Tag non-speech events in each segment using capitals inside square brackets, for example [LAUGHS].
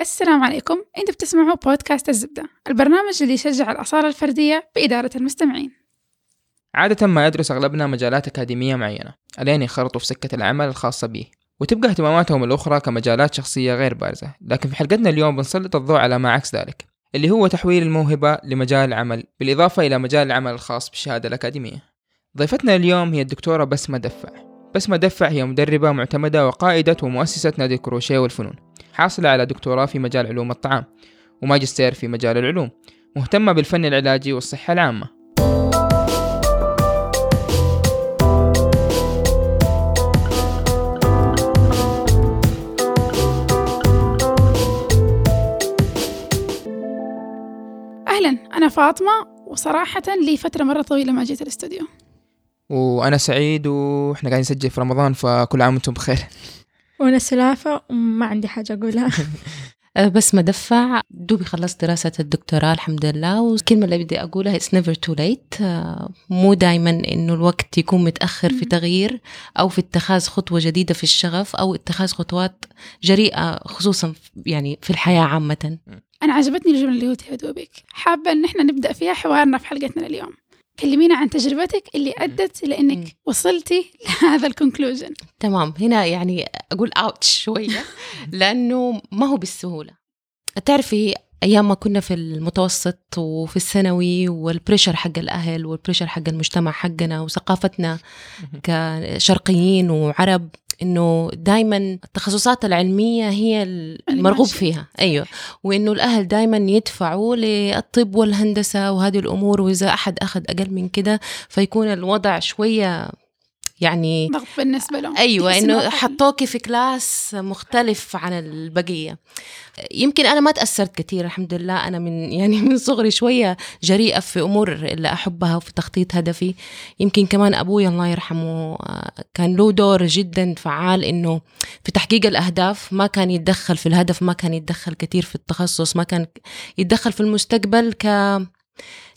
السلام عليكم. أنتم بتسمعوا بودكاست الزبدة البرنامج اللي يشجع الأصالة الفردية بإدارة المستمعين. عادة ما يدرس أغلبنا مجالات أكاديمية معينة ألين ينخرطوا في سكة العمل الخاصة به. وتبقى اهتماماتهم الأخرى كمجالات شخصية غير بارزة لكن في حلقتنا اليوم بنسلط الضوء على ما عكس ذلك اللي هو تحويل الموهبة لمجال العمل بالإضافة إلى مجال العمل الخاص بالشهادة الأكاديمية. ضيفتنا اليوم هي الدكتورة بسمة دفع. بسمة دفع هي مدربة معتمدة وقائدة ومؤسسة نادي الكروشيه والفنون. حاصلة على دكتوراه في مجال علوم الطعام وماجستير في مجال العلوم. مهتمة بالفن العلاجي والصحة العامة. أهلا أنا فاطمة وصراحة لي فترة مرة طويلة ما جيت الأستوديو. وأنا سعيد وإحنا قاعدين نسجل في رمضان فكل عام وأنتم بخير. وأنا سلافة وما عندي حاجة أقولها. [LAUGHS] أه، بس مدفع. دوبي خلصت دراسة الدكتوراه الحمد لله. والكلمة اللي بدي أقولها it's never too late. أه، مو دايما إنه الوقت يكون متأخر في تغيير أو في اتخاذ خطوة جديدة في الشغف أو اتخاذ خطوات جريئة خصوصا يعني في الحياة عامة. أنا عجبتني الجملة اللي قلتها دوبك حابة إن إحنا نبدأ فيها حوارنا في حلقتنا اليوم. كلمينا عن تجربتك اللي أدت لأنك وصلتي [LAUGHS] لهذا الـ conclusion تمام. هنا يعني أقول ouch شوية [LAUGHS] لأنه ما هو بالسهولة. تعرفي أيام ما كنا في المتوسط وفي الثانوي والـ pressure حق الأهل والـ pressure حق المجتمع حقنا وثقافتنا كشرقيين وعرب إنه دائما التخصصات العلمية هي المرغوب فيها. أيوه. وإنه الأهل دائما يدفعوا للطب والهندسة وهذه الأمور وإذا أحد أخذ أقل من كده فيكون الوضع شوية يعني ضغط بالنسبة لهم. أيوه إنه حطوكي في كلاس مختلف عن البقية. يمكن أنا ما تأثرت كثير الحمد لله. أنا من [LAUGHS] يعني من صغري شوية جريئة في أمور اللي أحبها وفي تخطيط هدفي. يمكن كمان أبوي الله يرحمه كان له دور جدا فعال إنه في تحقيق الأهداف. ما كان يتدخل في الهدف ما كان يتدخل كثير في التخصص ما كان يتدخل في المستقبل ك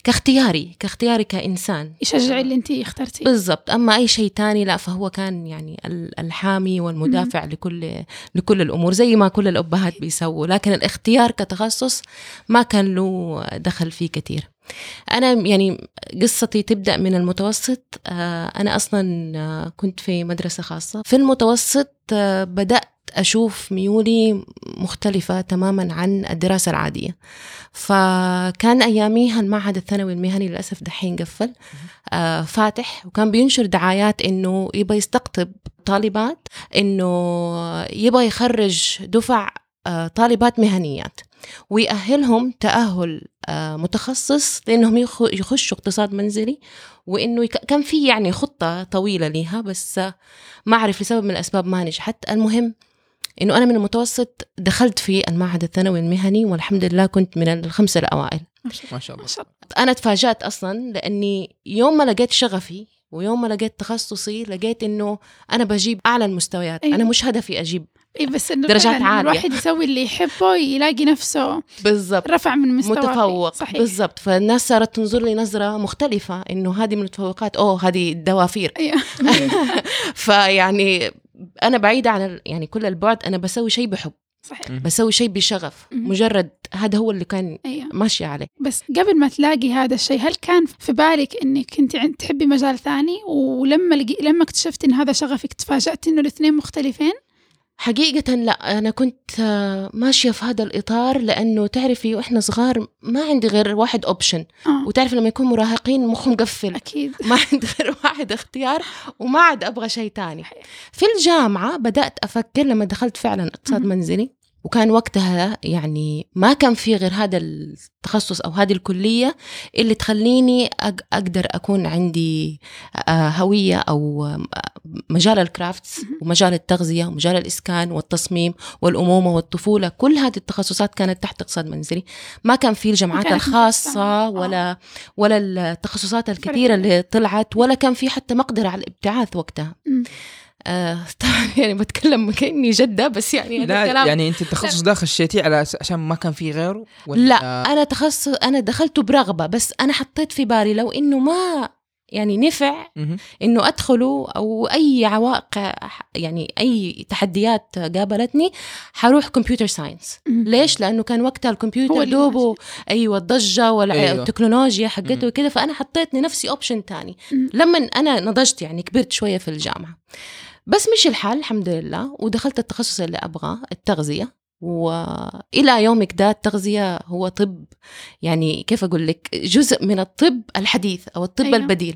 كاختياري كاختياري كإنسان. يشجع اللي أنت اخترتيه. بالضبط. أما أي شيء تاني لا فهو كان يعني الحامي والمدافع لكل لكل الأمور زي ما كل الأبهات بيسووا. لكن الاختيار كتخصص ما كان له دخل فيه كثير أنا يعني قصتي تبدأ من المتوسط. آه، أنا أصلا آه، كنت في مدرسة خاصة. في المتوسط آه، بدأت أشوف ميولي مختلفة تماما عن الدراسة العادية. فكان أياميها المعهد الثانوي المهني للأسف دحين قفل. فاتح وكان بينشر دعايات إنه يبغى يستقطب طالبات إنه يبغى يخرج دفع طالبات مهنيات. ويأهلهم تأهل آه متخصص لأنهم يخشوا اقتصاد منزلي وإنه كان في يعني خطة طويلة ليها بس ما أعرف لسبب من الأسباب ما نجحت. المهم إنه أنا من المتوسط دخلت في المعهد الثانوي المهني والحمد لله كنت من الخمسة الأوائل. ما شاء الله. أنا تفاجأت أصلا لأني يوم ما لقيت شغفي ويوم ما لقيت تخصصي لقيت إنه أنا بجيب أعلى المستويات. أيوة. أنا مش هدفي أجيب إيه بس إنه درجات عالية الواحد يسوي اللي يحبه يلاقي نفسه بالضبط. رفع من مستوى متفوق. صحيح. بالضبط. فالناس صارت تنظر لي نظرة مختلفة إنه هذه من المتفوقات أوه هذه الدوافير. أيوه. [LAUGHS] فيعني أنا بعيدة عن يعني كل البعد أنا بسوي شيء بحب. صحيح. بسوي شيء بشغف. مجرد هذا هو اللي كان أيوه. ماشي عليه. بس قبل ما تلاقي هذا الشيء هل كان في بالك إنك كنت تحبي مجال ثاني؟ ولما لقي... لما اكتشفت إن هذا شغفك تفاجأت إنه الاثنين مختلفين؟ حقيقة لا أنا كنت آه، ماشية في هذا الإطار لأنه تعرفي وإحنا صغار ما عندي غير واحد أوبشن آه. وتعرفي لما يكون مراهقين مخهم مقفل. أكيد. [LAUGHS] ما عندي غير واحد اختيار وما عاد أبغى شيء تاني. في الجامعة بدأت أفكر لما دخلت فعلا اقتصاد منزلي وكان وقتها يعني ما كان في غير هذا التخصص أو هذه الكلية اللي تخليني أقدر أكون عندي آه، هوية أو آه، مجال الكرافتس ومجال التغذية ومجال الإسكان والتصميم والأمومة والطفولة كل هذه التخصصات كانت تحت اقتصاد منزلي. ما كان في الجامعات الخاصة آه. ولا ولا التخصصات الكثيرة اللي طلعت ولا كان في حتى مقدرة على الابتعاث وقتها. آه [LAUGHS] طبعا يعني بتكلم كأني جدة بس يعني لا الكلام يعني أنت التخصص ده خشيتيه على عشان ما كان في غيره؟ ولا لا أنا تخصص أنا دخلته برغبة بس أنا حطيت في بالي لو إنه ما يعني نفع. إنه أدخله أو أي عوائق يعني أي تحديات قابلتني حروح كمبيوتر ساينس. ليش لأنه كان وقتها الكمبيوتر دوبه أيوه الضجة أيوة. والتكنولوجيا حقته مم. وكذا فأنا حطيت لنفسي اوبشن تاني. لما أنا نضجت يعني كبرت شوية في الجامعة بس مش الحال الحمد لله ودخلت التخصص اللي أبغاه التغذية وإلى يومك ده التغذية هو طب. يعني كيف أقول لك؟ جزء من الطب الحديث أو الطب أيوة. أيوة. البديل.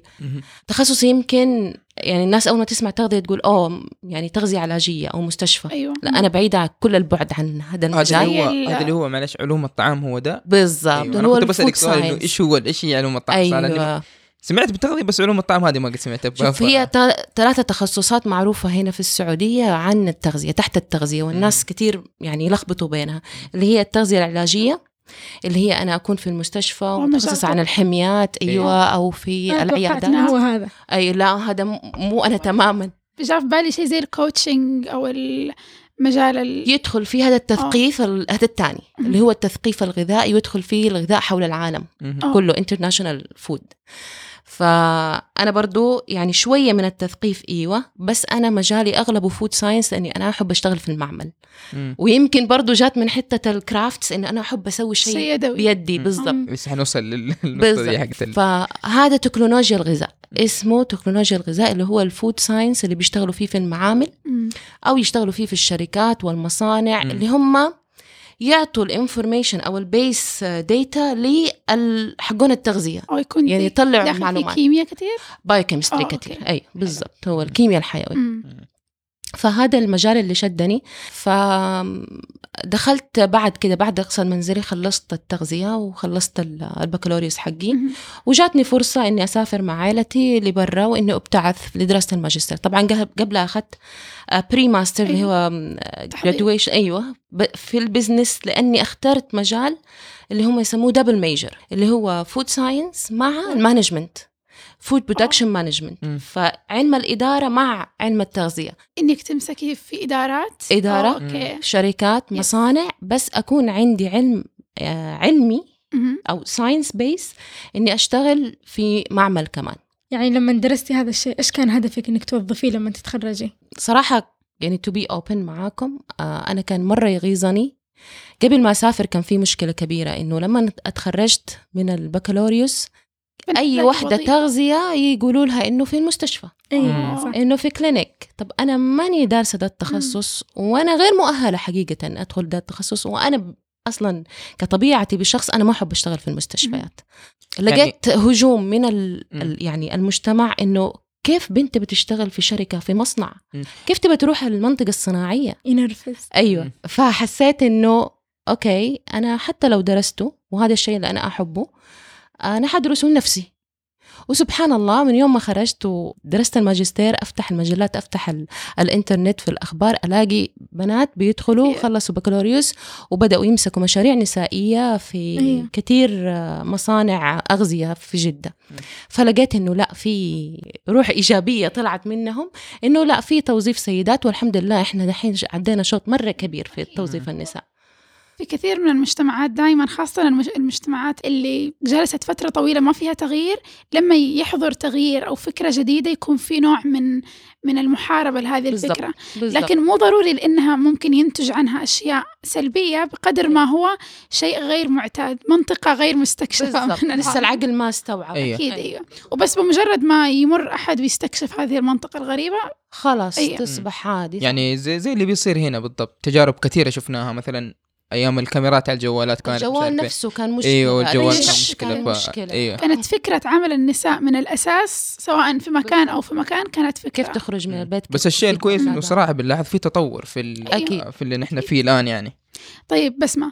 تخصص يمكن يعني الناس أول ما تسمع تغذية تقول أوه يعني تغذية علاجية أو مستشفى. أيوه. لا أنا بعيدة كل البعد عن هذا هذا المجال. اللي هو هذا اللي هو معلش علوم الطعام هو ده. بالضبط. أيوة. اللي أنا هو كنت بسألك سؤال إنه إيش هو إيش هي علوم الطعام؟ أيوه. سمعت بالتغذيه بس علوم الطعام هذه ما قد سمعتها شوف هي تا- ثلاثة تخصصات معروفة هنا في السعودية عن التغذية تحت التغذية والناس كتير يعني يلخبطوا بينها اللي هي التغذية العلاجية اللي هي أنا أكون في المستشفى ومتخصصة ومجال عن الحميات أيوة أو في أنا توقعت العيادات هو هذا. أي لا هذا مو أنا تماما. جاء في بالي شيء زي الـ coaching أو المجال ال... يدخل في هذا التثقيف ال- هذا الثاني اللي هو التثقيف الغذائي يدخل فيه الغذاء حول العالم. آه. كله international food فأنا برضو يعني شوية من التثقيف إيوة بس أنا مجالي أغلبه food science لأني أنا أحب أشتغل في المعمل مم. ويمكن برضو جات من حتة الـ crafts إن أنا أحب أسوي شيء يدوي بيدي. بالضبط. بس حنوصل لل- للنقطة دي بالضبط حقت فهذا تكنولوجيا الغذاء اسمه تكنولوجيا الغذاء اللي هو الـ food science اللي بيشتغلوا فيه في المعامل مم. أو يشتغلوا فيه في الشركات والمصانع مم. اللي هم يعطوا الـ information أو الـ base data لحقون التغذية. أو يكون يعني زي يطلع داخل في معلومات. كيمياء كثير biochemistry آه، كثير. أي بالضبط. هو الكيمياء الحيوي مم. فهذا المجال اللي شدني. فدخلت بعد كده بعد الاقتصاد المنزلي خلصت التغذية وخلصت ال- البكالوريوس حقي. وجاتني فرصة إني أسافر مع عائلتي لبرا وإني أبتعث لدراسة الماجستير. طبعا قبل- قبلها أخذت pre-master اللي هو تحضير. graduation ب- في الـ business لأني اخترت مجال اللي هم يسموه double major اللي هو food science مع الـ management food production management. فعلم الإدارة مع علم التغذية إنك تمسكي في إدارات إدارة. أو okay شركات. مصانع بس أكون عندي علم آه، علمي. أو science base إني أشتغل في معمل كمان يعني لما درستي هذا الشيء إيش كان هدفك إنك توظفيه لما تتخرجي؟ صراحة يعني to be open معاكم آه أنا كان مرة يغيظني قبل ما أسافر كان في مشكلة كبيرة إنه لما أتخرجت من البكالوريوس وحدة وظيفة. تغذية يقولوا لها إنه في المستشفى أيوة. صح إنه في كلينيك طب أنا ماني دارسة ده التخصص وأنا غير مؤهلة حقيقة أدخل ده التخصص وأنا ب- أصلا كطبيعتي بالشخص أنا ما أحب أشتغل في المستشفيات لقيت هجوم من ال. ال- يعني المجتمع إنه كيف بنت بتشتغل في شركة في مصنع مم. كيف تبى تروح المنطقة الصناعية ينرفز أيوه مم. فحسيت إنه أوكي أنا حتى لو درسته وهذا الشيء اللي أنا أحبه أنا حدرسه لنفسي وسبحان الله من يوم ما خرجت ودرست الماجستير أفتح المجلات أفتح ال... الإنترنت في الأخبار ألاقي بنات بيدخلوا خلصوا بكالوريوس وبدأوا يمسكوا مشاريع نسائية في. كثير آه، مصانع أغذية في جدة. مم. فلقيت إنه لا في روح إيجابية طلعت منهم إنه لا في توظيف سيدات والحمد لله إحنا دحين عدينا شوط مرة كبير في توظيف النساء. في كثير من المجتمعات دائما خاصة المج- المجتمعات اللي جلست فترة طويلة ما فيها تغيير لما يحضر تغيير أو فكرة جديدة يكون في نوع من من المحاربة لهذه بالضبط. الفكرة بالضبط. لكن مو ضروري لأنها ممكن ينتج عنها أشياء سلبية بقدر ما هو شيء غير معتاد منطقة غير مستكشفة من [LAUGHS] لسه. العقل ما استوعب أيوة. أكيد أيوة وبس بمجرد ما يمر أحد ويستكشف هذه المنطقة الغريبة خلاص أيوة. تصبح عادي يعني زي زي اللي بيصير هنا بالضبط تجارب كثيرة شفناها مثلا أيام الكاميرات على الجوالات كانت الجوال إيه. نفسه كان مشكلة إيوه الجوال كان كان مشكلة ف... مشكلة. إيوه كانت فكرة عمل النساء من الأساس سواء في مكان أو في مكان كانت فكرة كيف تخرج من البيت بس الشيء الكويس إنه. صراحة بنلاحظ في تطور في ال... أكيد. في اللي نحن فيه الآن يعني طيب بسمة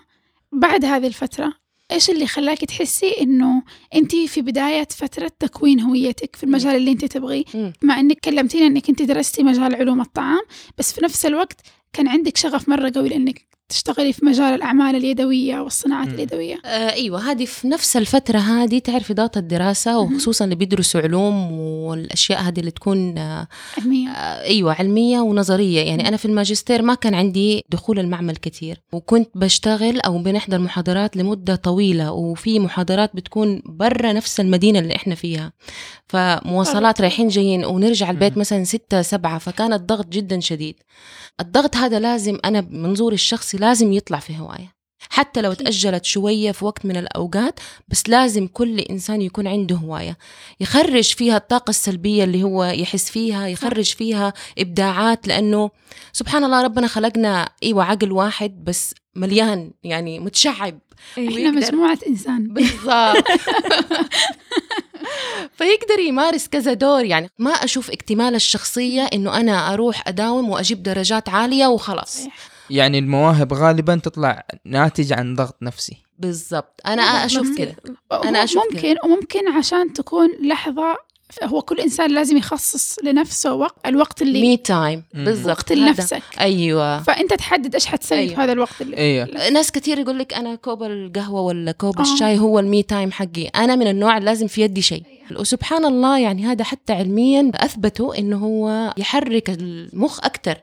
بعد هذه الفترة إيش اللي خلاك تحسي إنه أنت في بداية فترة تكوين هويتك في المجال اللي أنت تبغيه. مع إنك كلمتينا إنك أنت درستي مجال علوم الطعام بس في نفس الوقت كان عندك شغف مرة قوي لإنك تشتغلي في مجال الأعمال اليدوية والصناعات مم. اليدوية. آه أيوه هذه في نفس الفترة هذه تعرفي ضغط الدراسة وخصوصا اللي بيدرسوا علوم والأشياء هذه اللي تكون آه علمية. آه، أيوه علمية ونظرية. يعني أنا في الماجستير ما كان عندي دخول المعمل كثير وكنت بشتغل أو بنحضر محاضرات لمدة طويلة وفي محاضرات بتكون برا نفس المدينة اللي إحنا فيها. فمواصلات رايحين جايين ونرجع البيت. مثلا ستة سبعة فكان الضغط جدا شديد. الضغط هذا لازم أنا بمنظوري الشخصي لازم يطلع في هواية. حتى لو تأجلت شوية في وقت من الأوقات بس لازم كل إنسان يكون عنده هواية. يخرج فيها الطاقة السلبية اللي هو يحس فيها يخرج فيها إبداعات لأنه سبحان الله ربنا خلقنا أيوة عقل واحد بس مليان يعني متشعب. إيه. إحنا ويقدر- مجموعة إنسان. [LAUGHS] [LAUGHS] بالضبط. فيقدر يمارس كذا دور. يعني ما أشوف اكتمال الشخصية إنه أنا أروح أداوم وأجيب درجات عالية وخلاص. صحيح. يعني المواهب غالبا تطلع ناتج عن ضغط نفسي. بالضبط. أنا بالضبط. أشوف كذا. أنا هو أشوف ممكن وممكن عشان تكون لحظة هو كل إنسان لازم يخصص لنفسه وقت الوقت اللي me time. بالضبط وقت. لنفسك أيوة فأنت تحدد إيش حتسوي في أيوة. هذا الوقت اللي أيوه ناس كتير يقول لك أنا كوب القهوة ولا كوب آه. الشاي هو الـ me time حقي أنا من النوع اللي لازم في يدي شيء وسبحان الله يعني هذا حتى علميا اثبتوا إنه هو يحرك المخ أكثر.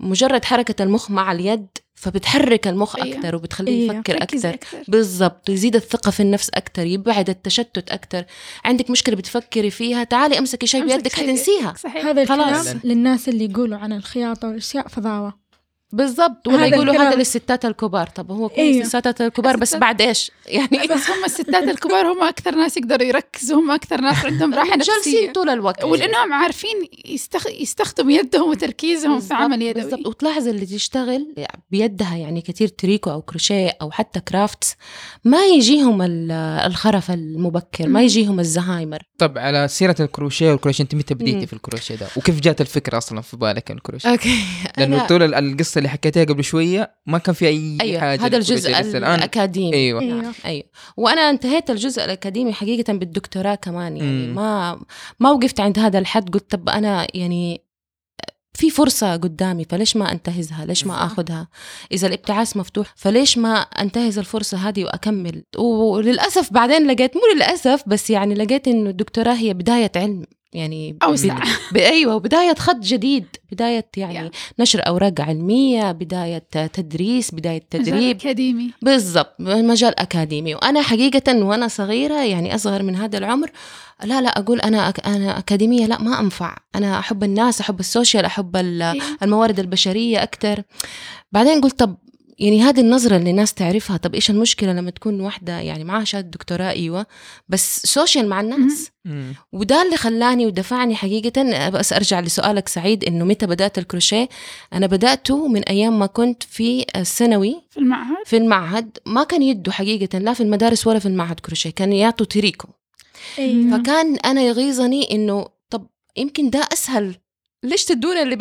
مجرد حركة المخ مع اليد فبتحرك المخ أيوة. أكثر وبتخليه أيوة. يفكر أكثر بالضبط يزيد الثقة في النفس أكثر يبعد التشتت أكثر عندك مشكلة بتفكري فيها تعالي أمسكي شيء أمسك بيدك. شيء حتنسيها هذا. الكلام للناس اللي يقولوا عن الخياطة والأشياء فضاوة بالضبط ولا يقولوا. هذا للستات الكبار. طب هو كل أيوة. الستات الكبار بس الستات- بعد إيش؟ يعني بس [LAUGHS] هم الستات الكبار هم أكثر ناس يقدروا يركزوا هم أكثر ناس عندهم راحة [LAUGHS] نفسية. جالسين طول الوقت. ولأنهم عارفين يستخ... يستخدموا يدهم وتركيزهم في عمل يدوي. بالضبط. وتلاحظ اللي تشتغل بيدها يعني كتير تريكو أو كروشيه أو حتى كرافتس ما يجيهم ال- الخرف المبكر ما. يجيهم الزهايمر. طب على سيرة الكروشيه والكروشيه أنت متى. بديتي في الكروشيه ده؟ وكيف جات الفكرة أصلا في بالك الكروشيه؟ أوكي. لأنه طول ال- القصة اللي حكيتيها قبل شوية ما كان في أي أيوه حاجة هذا الجزء الأكاديمي. أيوه. أيوة. نعم أيوه. وأنا انتهيت الجزء الأكاديمي حقيقة بالدكتوراه كمان يعني مم. ما ما وقفت عند هذا الحد قلت طب أنا يعني في فرصة قدامي فليش ما أنتهزها؟ ليش ما صح. آخذها؟ إذا الابتعاث مفتوح فليش ما أنتهز الفرصة هذه وأكمل؟ وللأسف بعدين لقيت مو للأسف بس يعني لقيت إنه الدكتوراه هي بداية علم. يعني أوسع [LAUGHS] ب- أيوه بداية خط جديد بداية يعني Yeah. نشر أوراق علمية بداية تدريس بداية مجال تدريب. أكاديمي. بالضبط مجال أكاديمي. وأنا حقيقة وأنا صغيرة يعني أصغر من هذا العمر لا لا أقول أنا أك أنا أكاديمية لا ما أنفع. أنا أحب الناس أحب ال social أحب ال- أيوة. الموارد البشرية أكتر. بعدين قلت طب يعني هذه النظرة اللي الناس تعرفها طب إيش المشكلة لما تكون واحدة يعني معها شهادة دكتوراه؟ أيوة. بس social مع الناس. وده اللي خلاني ودفعني حقيقة بس أرجع لسؤالك سعيد إنه متى بدأت الكروشيه؟ أنا بدأته من أيام ما كنت في الثانوي. في المعهد؟ في المعهد. ما كان يدوا حقيقة لا في المدارس ولا في المعهد كروشيه كان يعطوا تريكو. أيوة. فكان أنا يغيظني إنه طب يمكن ده أسهل ليش تدونا اللي.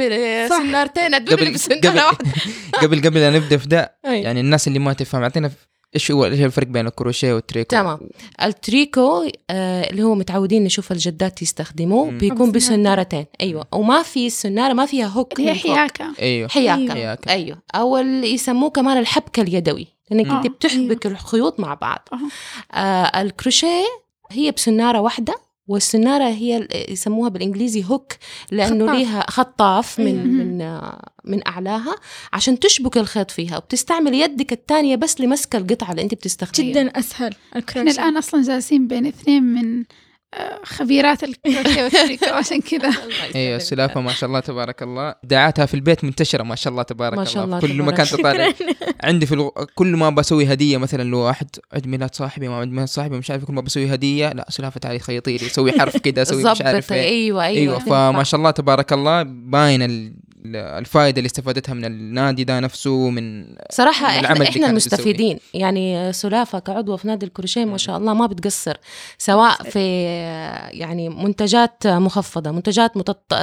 بسنارتين ادونا اللي قبل بسنارة قبل واحدة [LAUGHS] قبل قبل لا نبدأ في ده. يعني الناس اللي ما تفهم اعطينا إيش هو إيش الفرق بين الكروشيه والتريكو تمام. التريكو آه اللي هو متعودين نشوف الجدات يستخدموه. بيكون بسنارتين أيوه وما في السناره ما فيها hook اللي هي من فوق. حياكة أيوه أيوة. أيوه أو اللي يسموه كمان الحبكة اليدوي لأنك. أنت آه، بتحبك الخيوط مع بعض. آه الكروشيه هي بسنارة واحدة والسنارة هي يسموها بالإنجليزي hook لأنه خطاف. ليها خطاف من. من من أعلاها عشان تشبك الخيط فيها وبتستعمل يدك الثانية بس لمسك القطعة اللي أنت بتستخدمها جدا أسهل إحنا الآن أصلا جالسين بين اثنين من خبيرات الكروشيه والتريكو عشان كذا. أيوه السلافة ما شاء الله تبارك الله. ابداعاتها في البيت منتشرة ما شاء الله تبارك ما شاء الله الله في كل تبارك مكان. تطالع. عندي في ألو... كل ما بسوي هدية مثلا لواحد عيد ميلاد صاحبي ما عيد ميلاد صاحبي مش عارف كل ما بسوي هدية لا سلافة تعالي خيطي لي سوي حرف كذا سوي مش عارف إيه. أيوه أيوه. أيوه فما شاء الله تبارك الله. باين ال- الفائدة اللي استفادتها من النادي ده نفسه من صراحة من العمل إحنا, المستفيدين. يعني سلافة كعضوة في نادي الكروشيه ما شاء الله ما بتقصر سواء في يعني منتجات مخفضة منتجات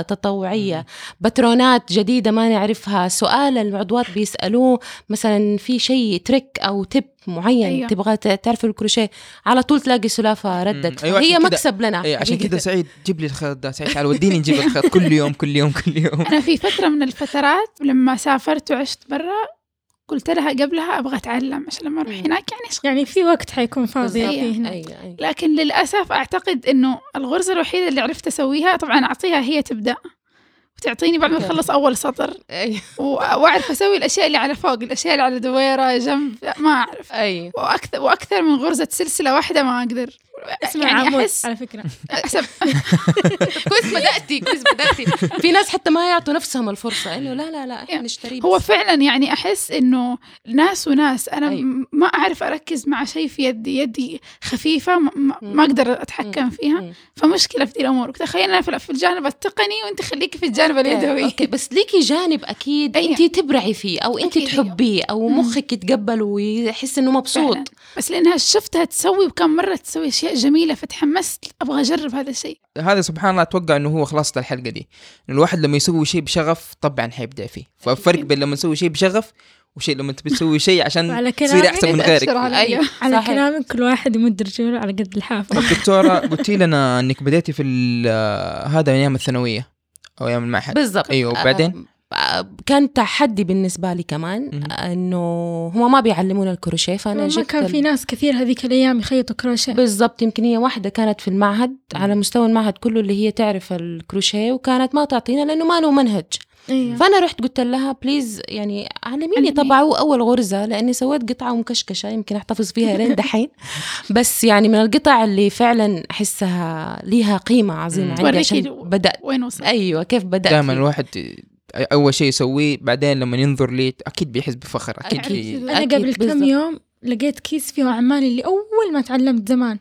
تطوعية باترونات جديدة ما نعرفها سؤال العضوات بيسألوه مثلا في شيء تريك أو تب معين أيوة. أيوة. تبغى تعرف الكروشيه على طول تلاقي سلافة ردت أيوة، هي مكسب لنا إيه عشان. كذا سعيد جيب لي الخيط ده سعيد تعال وديني نجيب الخيط كل يوم كل يوم كل يوم أنا في فترة من الفترات لما سافرت وعشت برا قلت لها قبلها أبغى أتعلم عشان لما أروح. هناك يعني أشتغل. يعني في وقت حيكون فاضي بالضبط. فيه هنا أيوه أيوه لكن للأسف أعتقد إنه الغرزة الوحيدة اللي عرفت أسويها طبعا أعطيها هي تبدأ وتعطيني بعد ما. تخلص أول سطر. و- وأعرف أسوي الأشياء اللي على فوق الأشياء اللي على دويرة جنب ما أعرف. أيوه وأكثر وأكثر من غرزة سلسلة واحدة ما أقدر. اسمع يعني عمود احس على فكرة أحسب [LAUGHS] كويس بدأتي كويس بدأتي في ناس حتى ما يعطوا نفسهم الفرصة إنه لا لا لا إحنا نشتري هو. فعلا يعني أحس إنه ناس وناس أنا أيوة. م- ما أعرف أركز مع شيء في يدي يدي خفيفة ما, ما- أقدر أتحكم فيها. فمشكلة في دي الأمور تخيل أنا في الجانب التقني وأنت خليكي في الجانب اليدوي أوكي بس ليكي جانب أكيد أيوة. أنت تبرعي فيه أو أنت أيوة. تحبيه أو. مخك يتقبله ويحس إنه مبسوط فعلاً. بس لأنها شفتها تسوي وكم مرة تسوي أشياء جميلة فتحمست أبغى أجرب هذا الشيء. هذا سبحان الله أتوقع إنه هو خلاصه الحلقة دي. الواحد لما يسوي شيء بشغف طبعا حيبدع فيه. فالفرق بين لما تسوي شيء بشغف وشيء لما تبي تسوي شيء عشان تصير أحسن من غيرك. أيوه على صحيح. كلامك كل واحد يمد رجوله على قد الحافة. [LAUGHS] دكتورة قلتي لنا إنك بديتي في ال- هذا أيام الثانوية أو أيام المعهد. بالضبط. أيوة، وبعدين؟ آه، آه، كان تحدي بالنسبة لي كمان مهم. إنه هم ما بيعلمونا الكروشيه فأنا ما جبت كان ال- في ناس كثير هذيك الأيام يخيطوا كروشيه بالضبط يمكن هي واحدة كانت في المعهد مم. على مستوى المعهد كله اللي هي تعرف الكروشيه وكانت ما تعطينا لأنه ما له منهج أيوة. فأنا رحت قلت لها please يعني علميني. طبعا أول غرزة لأني سويت قطعة مكشكشة يمكن أحتفظ فيها لين دحين [LAUGHS] بس يعني من القطع اللي فعلا أحسها ليها قيمة عظيمة مم. عندي عشان بدأت وين وصل أيوة كيف بدأت دائما. الواحد أول شيء يسويه بعدين لما ينظر لي أكيد بيحس بفخر أكيد أكيد. في أنا أكيد قبل كم. يوم لقيت كيس فيه عماني اللي أول ما تعلمت زمان.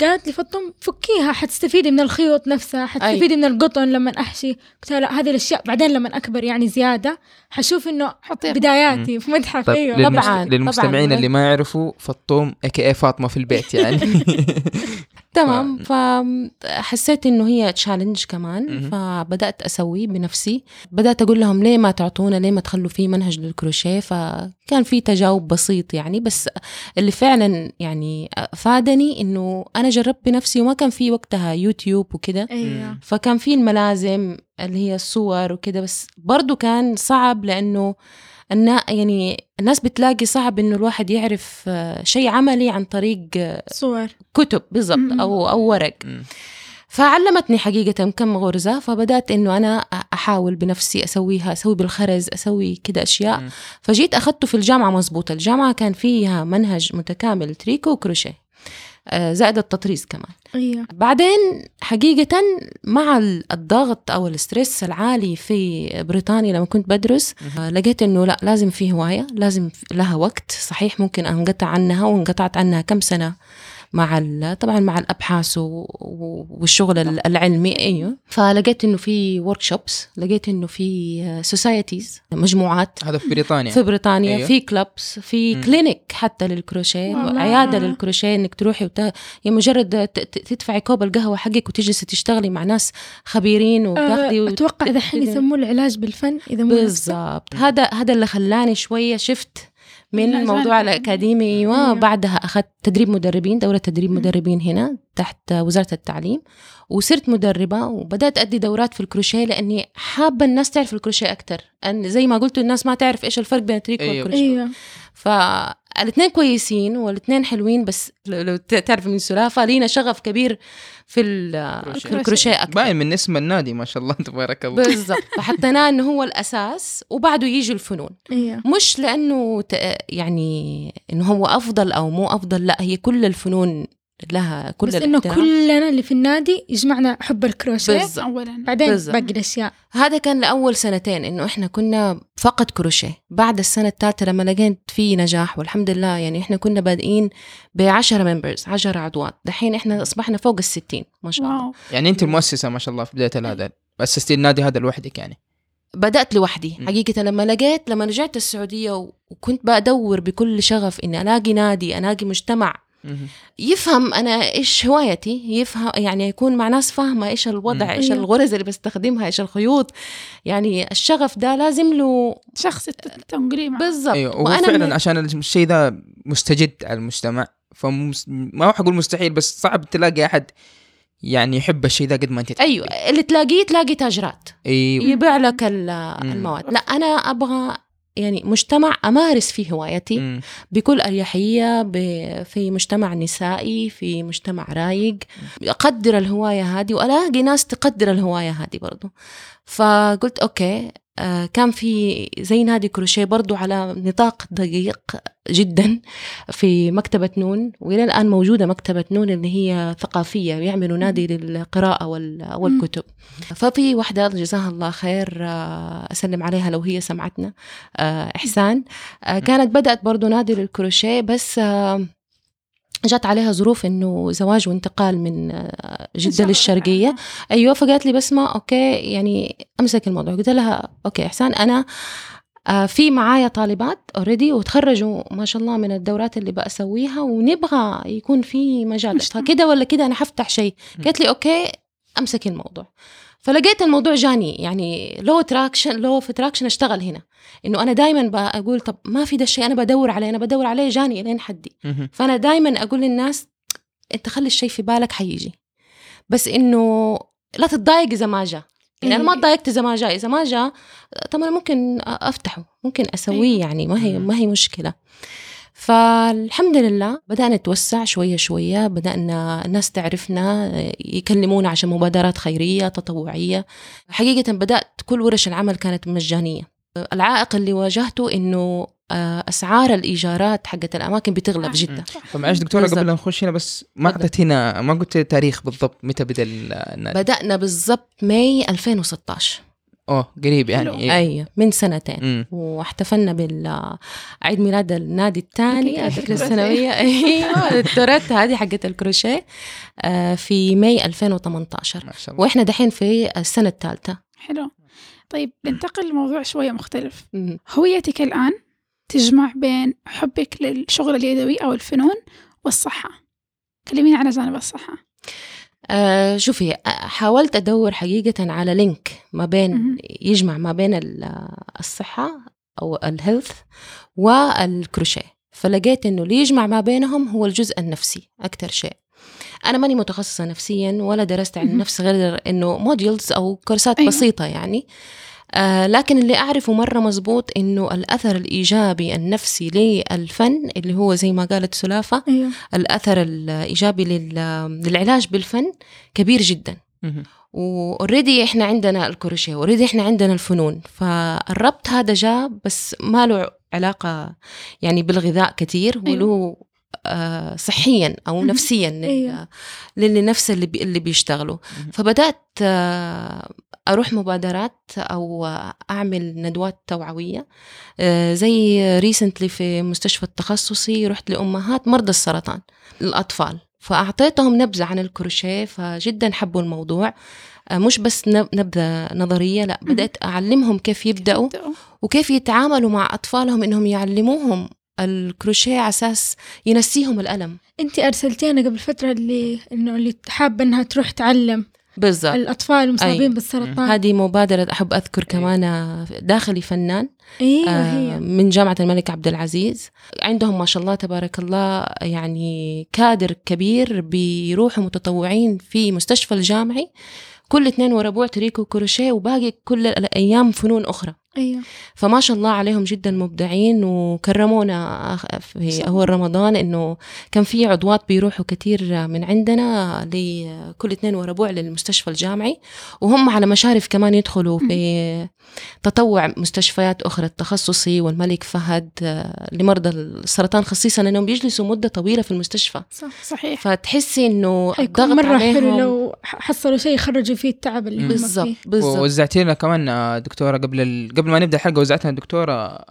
قالت لي فطم فكيها حتستفيدي من الخيوط نفسها حتستفيدي من القطن لما أحشي قلت لها لا هذه الأشياء بعدين لما أكبر يعني زيادة حشوف إنه حطيها بداياتي في متحف طيب أيوة للمس... طبعاً، للمستمعين طبعاً. اللي ما يعرفوا فطوم اي اي فاطمة في البيت يعني [LAUGHS] تمام. فحسيت إنه هي تشالنج كمان. مهم. فبدأت أسوي بنفسي. بدأت أقول لهم ليه ما تعطونا ليه ما تخلوا في منهج للكروشيه. فكان في تجاوب بسيط يعني بس اللي فعلا يعني فادني إنه أنا جربت بنفسي وما كان في وقتها يوتيوب وكده. أيوة فكان في الملازم اللي هي الصور وكده بس برضو كان صعب لأنه النا يعني الناس بتلاقي صعب إنه الواحد يعرف آه، شيء عملي عن طريق آه، صور كتب بالضبط. أو أو ورق. فعلمتني حقيقة كم غرزة فبدأت إنه أنا أحاول بنفسي أسويها أسوي بالخرز أسوي كده أشياء. فجيت أخذته في الجامعة مظبوط الجامعة كان فيها منهج متكامل تريكو وكروشيه زائد التطريز كمان. أيوة. بعدين حقيقة مع ال- الضغط أو ال stress العالي في بريطانيا لما كنت بدرس آه، لقيت إنه لا لازم في هواية لازم لها وقت. صحيح ممكن أنقطع عنها وانقطعت عنها كم سنة. مع ال- طبعا مع الأبحاث والشغل ال- العلمي أيوه فلقيت إنه في workshops لقيت إنه في societies مجموعات هذا في بريطانيا في بريطانيا أيوه. في clubs في مم. clinic حتى للكروشيه. عيادة للكروشيه إنك تروحي وت... يعني مجرد ت- ت- تدفعي كوب القهوة حقك وتجلسي تشتغلي مع ناس خبيرين وتاخذي أه أتوقع دحين كده. يسموه العلاج بالفن نفسه. بالضبط هذا هذا اللي خلاني شوية شفت من الموضوع. الأكاديمي أيوة. أيوة. بعدها أخذت تدريب مدربين دورة تدريب مدربين هنا تحت وزارة التعليم وصرت مدربة وبدأت أدي دورات في الكروشيه لأني حابة الناس تعرف الكروشيه أكتر أن زي ما قلت الناس ما تعرف إيش الفرق بين التريكو أيوة. والكروشيه أيوة فالاثنين كويسين والاثنين حلوين بس لو تعرف من سلافة لينا شغف كبير في ال- في الكروشيه أكتر باين من اسم النادي ما شاء الله تبارك الله. بالضبط. فحطيناه إنه هو الأساس وبعده يجوا الفنون. أيوة مش لأنه ت- يعني إنه هو أفضل أو مو أفضل لا هي كل الفنون لها كل بس الاحترام. كلنا اللي في النادي يجمعنا حب الكروشيه. بالضبط. اولا. بعدين. باقي الأشياء. هذا كان لأول سنتين إنه إحنا كنا فقط كروشيه. بعد السنة الثالثه لما لقيت في نجاح والحمد لله يعني إحنا كنا بادئين ب 10 members 10 عضوات دحين إحنا أصبحنا فوق ال 60 ما شاء الله. wow. يعني أنت المؤسسه ما شاء الله في بداية هذا. اسستي النادي هذا لوحدك يعني. بدأت لوحدي. م. حقيقة لما لقيت لما رجعت السعودية و- وكنت بدور بكل شغف إني ألاقي نادي ألاقي مجتمع. يفهم أنا إيش هوايتي يفهم يعني يكون مع ناس فاهمة إيش الوضع أيوه. الغرز اللي بستخدمها إيش الخيوط. يعني الشغف ده لازم له شخص تنقليه معه. بالضبط. أيوه وهو وأنا فعلا من- عشان الشيء ذا مستجد على المجتمع فمس... ما حقول مستحيل بس صعب تلاقي أحد يعني يحب الشيء ذا قد ما أنت تحبه. أيوه اللي تلاقيه تلاقي تاجرات. أيوه. يبيع لك ال- المواد. لا أنا أبغى يعني مجتمع أمارس فيه هوايتي مم. بكل أريحية ب- في مجتمع نسائي في مجتمع رايق أقدر الهواية هذه وألاقي ناس تقدر الهواية هذه برضو فقلت okay كان في زي نادي كروشيه برضو على نطاق دقيق جدا في مكتبة نون وإلى الآن موجودة مكتبة نون اللي هي ثقافية بيعملوا نادي للقراءة وال- والكتب. ففي واحدة جزاها الله خير آه، أسلم عليها لو هي سمعتنا آه، إحسان. آه، كانت بدأت برضو نادي للكروشيه بس آه، جات عليها ظروف إنه زواج وانتقال من آه، جدة للشرقية. أيوه فقالت لي بسمة okay يعني أمسك الموضوع. قلت لها okay إحسان أنا آه، في معايا طالبات already وتخرجوا ما شاء الله من الدورات اللي بسويها ونبغى يكون في مجال. فكده ولا كده أنا حفتح شيء؟ قالت لي okay امسكي الموضوع. فلقيت الموضوع جاني يعني لو attraction لو في attraction اشتغل هنا إنه أنا دائما بقول طب ما في ده الشيء أنا بدور عليه أنا بدور عليه جاني لين حدي. فأنا دائما أقول للناس أنت خلي الشيء في بالك حيجي بس إنه لا تتضايق إذا ما جاء يعني أنا ما إيه. تضايقت إذا ما جاء إذا ما جاء طب أنا ممكن أفتحه ممكن أسويه أيوة. يعني ما هي. ما هي مشكلة فالحمد لله بدأنا نتوسع شوية شوية بدأنا الناس تعرفنا يكلمونا عشان مبادرات خيرية تطوعية حقيقة بدأت كل ورش العمل كانت مجانية العائق اللي واجهته إنه آه، أسعار الإيجارات حقت الأماكن بتغلى آه. بجدة طب معلش دكتورة. قبل لا نخش هنا بس ما. اعطيت هنا ما قلت تاريخ بالضبط متى بدأ بدأنا بالضبط May 2016 أوه قريب يعني. حلو. إيه. أي من سنتين. مم. واحتفلنا بعيد ميلاد النادي الثاني. الذكرى السنوية أيوه التورت هذه حقت الكروشيه آه، في May 2018 ما شاء الله. وإحنا دحين في السنة الثالثة. حلو. طيب ننتقل لموضوع شوية مختلف. هويتك الآن تجمع بين حبك للشغل اليدوي أو الفنون والصحة. كلميني عن جانب الصحة. آه شوفي حاولت أدور حقيقة على link ما بين. يجمع ما بين ال- الصحة أو ال health والكروشيه فلقيت إنه اللي يجمع ما بينهم هو الجزء النفسي أكثر شيء أنا ماني متخصصة نفسيا ولا درست عن. النفس غير إنه modules أو كورسات أيوة. بسيطة يعني آه لكن اللي أعرفه مرة مزبوط إنه الأثر الإيجابي النفسي للفن اللي هو زي ما قالت سلافة أيوه الأثر الايجابي لل- للعلاج بالفن كبير جدا. و already إحنا عندنا الكروشيه أوريدي إحنا عندنا الفنون فالربط هذا جاء بس ما له علاقة يعني بالغذاء كثير أيوة. وله آه صحيا أو. نفسيا لل- أيوة. للي نفس اللي بي اللي بيشتغلوا. فبدأت آه أروح مبادرات أو أعمل ندوات توعوية. آه زي recently في مستشفى التخصصي رحت لأمهات مرضى السرطان الأطفال. فأعطيتهم نبذة عن الكروشيه فجدا حبوا الموضوع. آه مش بس نب- نبذة نظرية لا بدأت أعلمهم كيف يبدأوا يبدأوا. وكيف يتعاملوا مع أطفالهم إنهم يعلموهم الكروشيه على أساس ينسيهم الألم. انت ارسلتينا قبل فترة اللي إنه اللي حابة إنها تروح تعلم. بالضبط. الأطفال المصابين أي. بالسرطان. هذه مبادرة أحب أذكر كمان آه، داخلي فنان أيوه آه، هي. من جامعة الملك عبد العزيز. عندهم ما شاء الله تبارك الله يعني كادر كبير بيروحوا متطوعين في مستشفى الجامعي. كل اثنين وربوع تريكو كروشيه وباقي كل الأيام فنون أخرى. أيوه. فما شاء الله عليهم جدا مبدعين وكرمونا آخ- في أول رمضان إنه كان في عضوات بيروحوا كتير من عندنا لكل اثنين وربوع للمستشفى الجامعي وهم على مشارف كمان يدخلوا في تطوع مستشفيات أخرى التخصصي والملك فهد آه، لمرضى السرطان خصيصا إنهم بيجلسوا مدة طويلة في المستشفى. صح صحيح. فتحسي إنه حيكون الضغط مرة حلو عليهم لو ح- حصلوا شيء يخرجوا فيه التعب اللي هم فيه. بالضبط. بالضبط ووزعتي لنا كمان آه، دكتورة قبل ال... قبل ما نبدأ الحلقة وزعت لنا دكتوره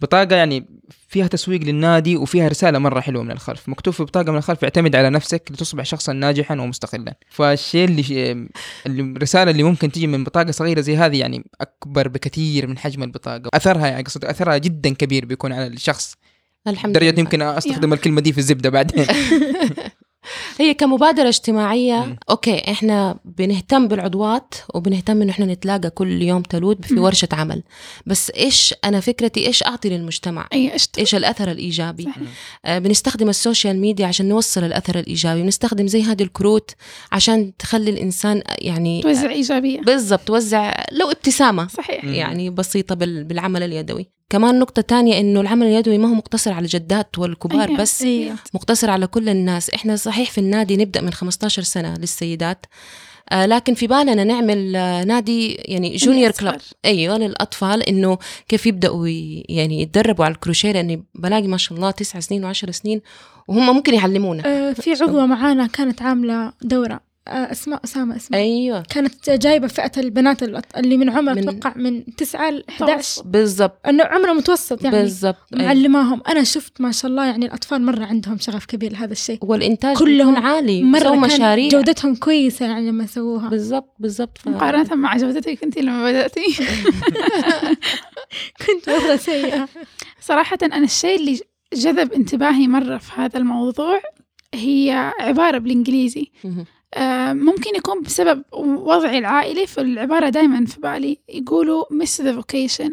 بطاقة يعني فيها تسويق للنادي وفيها رسالة مرة حلوة من الخلف. مكتوب في بطاقة من الخلف اعتمد على نفسك لتصبح شخصا ناجحا ومستقلا. فالشيء اللي الرسالة اللي ممكن تجي من بطاقة صغيرة زي هذه يعني أكبر بكثير من حجم البطاقة. أثرها يعني قصد أثرها جدا كبير بيكون على الشخص. الحمد لله. يمكن أستخدم الكلمة دي في الزبدة بعدين. [LAUGHS] هي كمبادرة اجتماعية مم. أوكي إحنا بنهتم بالعضوات وبنهتم إنه إحنا نتلاقى كل يوم تلود في. ورشة عمل بس إيش أنا فكرتي إيش أعطي للمجتمع أي إيش إيش الأثر الإيجابي صح. آه بنستخدم ال social media عشان نوصل الأثر الإيجابي بنستخدم زي هذه الكروت عشان تخلي الإنسان يعني توزع إيجابية بالضبط توزع لو ابتسامة صحيح. يعني بسيطة بال- بالعمل اليدوي كمان نقطة تانية إنه العمل اليدوي ما هو مقتصر على الجدات والكبار أيوة. بس أيوه مقتصر على كل الناس إحنا صحيح في النادي نبدأ من 15 سنة للسيدات آه لكن في بالنا نعمل آه نادي يعني جونيور. كلاب أيوه للأطفال إنه كيف يبدأوا يعني يتدربوا على الكروشيه لأني بلاقي ما شاء الله تسع سنين وعشر سنين وهم ممكن يعلمونا آه، في عضوة معانا كانت عاملة دورة آه، أسماء أسامة اسمها. أيوه. كانت جايبة فئة البنات اللي من عمر من- أتوقع من 9 ل 11 بالضبط. إنه عمره متوسط يعني. بالضبط أيوة. معلماهم. أنا شفت ما شاء الله يعني الأطفال مرة عندهم شغف كبير لهذا الشيء. والإنتاج كلهم عالي. كان مشاريع. جودتهم كويسة يعني لما سووها. بالضبط بالضبط. ف... مقارنة مع جودتك أنت لما بدأتي. [LAUGHS] كنت مرة سيئة. صراحة أنا الشيء اللي جذب انتباهي مرة في هذا الموضوع هي عبارة بالإنجليزي. آه، ممكن يكون بسبب وضعي العائلي فالعبارة دايما في بالي يقولوا miss the vocation.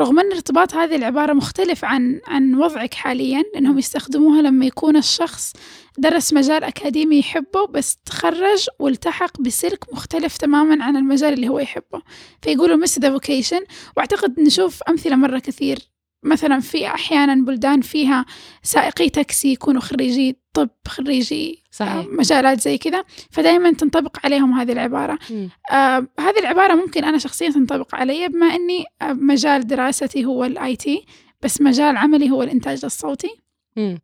رغم أن ارتباط هذه العبارة مختلف عن عن وضعك حاليا لأنهم يستخدموها لما يكون الشخص درس مجال أكاديمي يحبه بس تخرج والتحق بسلك مختلف تماما عن المجال اللي هو يحبه. فيقولوا miss the vocation وأعتقد نشوف أمثلة مرة كثير مثلا في أحيانا بلدان فيها سائقي تاكسي يكونوا خريجي طب خريجي صحيح مجالات زي كذا فدائما تنطبق عليهم هذه العبارة. آه هذه العبارة ممكن أنا شخصيا تنطبق علي بما أني آه، مجال دراستي هو ال IT بس مجال عملي هو الإنتاج الصوتي مم.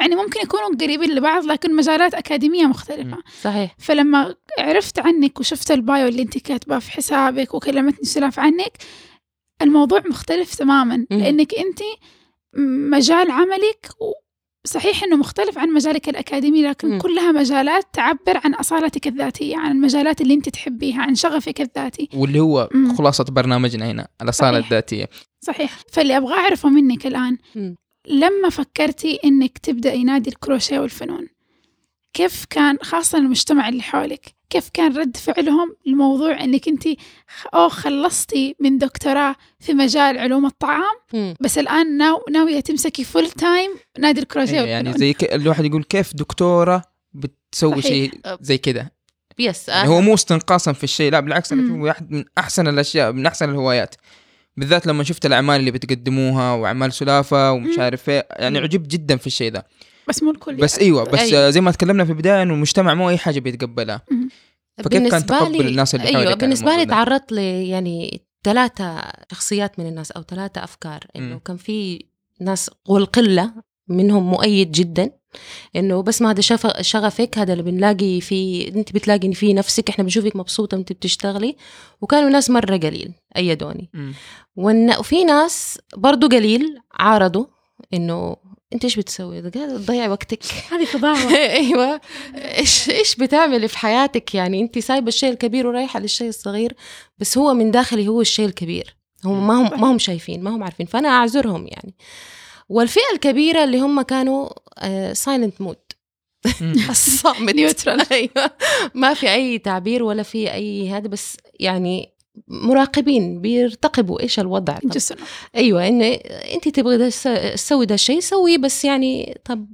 يعني ممكن يكونوا قريبين لبعض لكن مجالات أكاديمية مختلفة. صحيح فلما عرفت عنك وشفت ال bio اللي أنت كاتباه في حسابك وكلمتني سلاف عنك الموضوع مختلف تماما. لأنك أنت مجال عملك صحيح إنه مختلف عن مجالك الأكاديمي لكن مم. كلها مجالات تعبر عن أصالتك الذاتية عن المجالات اللي أنت تحبيها عن شغفك الذاتي واللي هو مم. خلاصة برنامجنا هنا الأصالة صحيح. الذاتية صحيح فاللي أبغى أعرفه منك الآن مم. لما فكرتي إنك تبدأي نادي الكروشيه والفنون كيف كان خاصة المجتمع اللي حولك كيف كان رد فعلهم لموضوع إنك أنت أو خلصتي من دكتوراه في مجال علوم الطعام مم. بس الآن now ناوية تمسكي full time نادي الكروشيه إيه، يعني زي ك... الواحد يقول كيف دكتورة بتسوي. شيء زي كذا yes يعني هو مو استنقاصا في الشيء لا بالعكس أنا. أشوفه واحد من أحسن الأشياء من أحسن الهوايات بالذات لما شفت الأعمال اللي بتقدموها وأعمال سلافة ومش. عارف إيه يعني. عجبت جدا في الشيء ده بس مو الكل بس. إيوه بس أيوة. زي ما تكلمنا في البداية إنه المجتمع مو أي حاجة بيتقبلها مم. فكيف كان تقبل لي- الناس اللي حولك أيوه بالنسبة لي؟ تعرضت ل يعني ثلاثة شخصيات من الناس أو ثلاثة أفكار إنه. كان في ناس والقلة منهم مؤيد جدا إنه بس ما هذا شغفك هذا اللي بنلاقي في أنت بتلاقي في نفسك إحنا بنشوفك مبسوطة وأنت بتشتغلي وكانوا ناس مرة قليل أيدوني وفي ناس برضو قليل عارضوا إنه انت إيش بتسوي؟ تضيع وقتك. هذه فضاوة. [LAUGHS] أيوه. إيش إيش بتعملي في حياتك؟ يعني انت سايبة الشيء الكبير ورايحة للشيء الصغير بس هو من داخلي هو الشيء الكبير. هم ما هم ما هم شايفين ما هم عارفين. فأنا أعذرهم يعني. والفئة الكبيرة اللي هم كانوا silent mode مم. [LAUGHS] الصامت. neutral. [LAUGHS] أيوه. ما في أي تعبير ولا في أي هذا بس يعني مراقبين بيرتقبوا إيش الوضع. طب جسنا أيوه إن أنت تبغي تسوي ده الشيء سوي بس يعني طب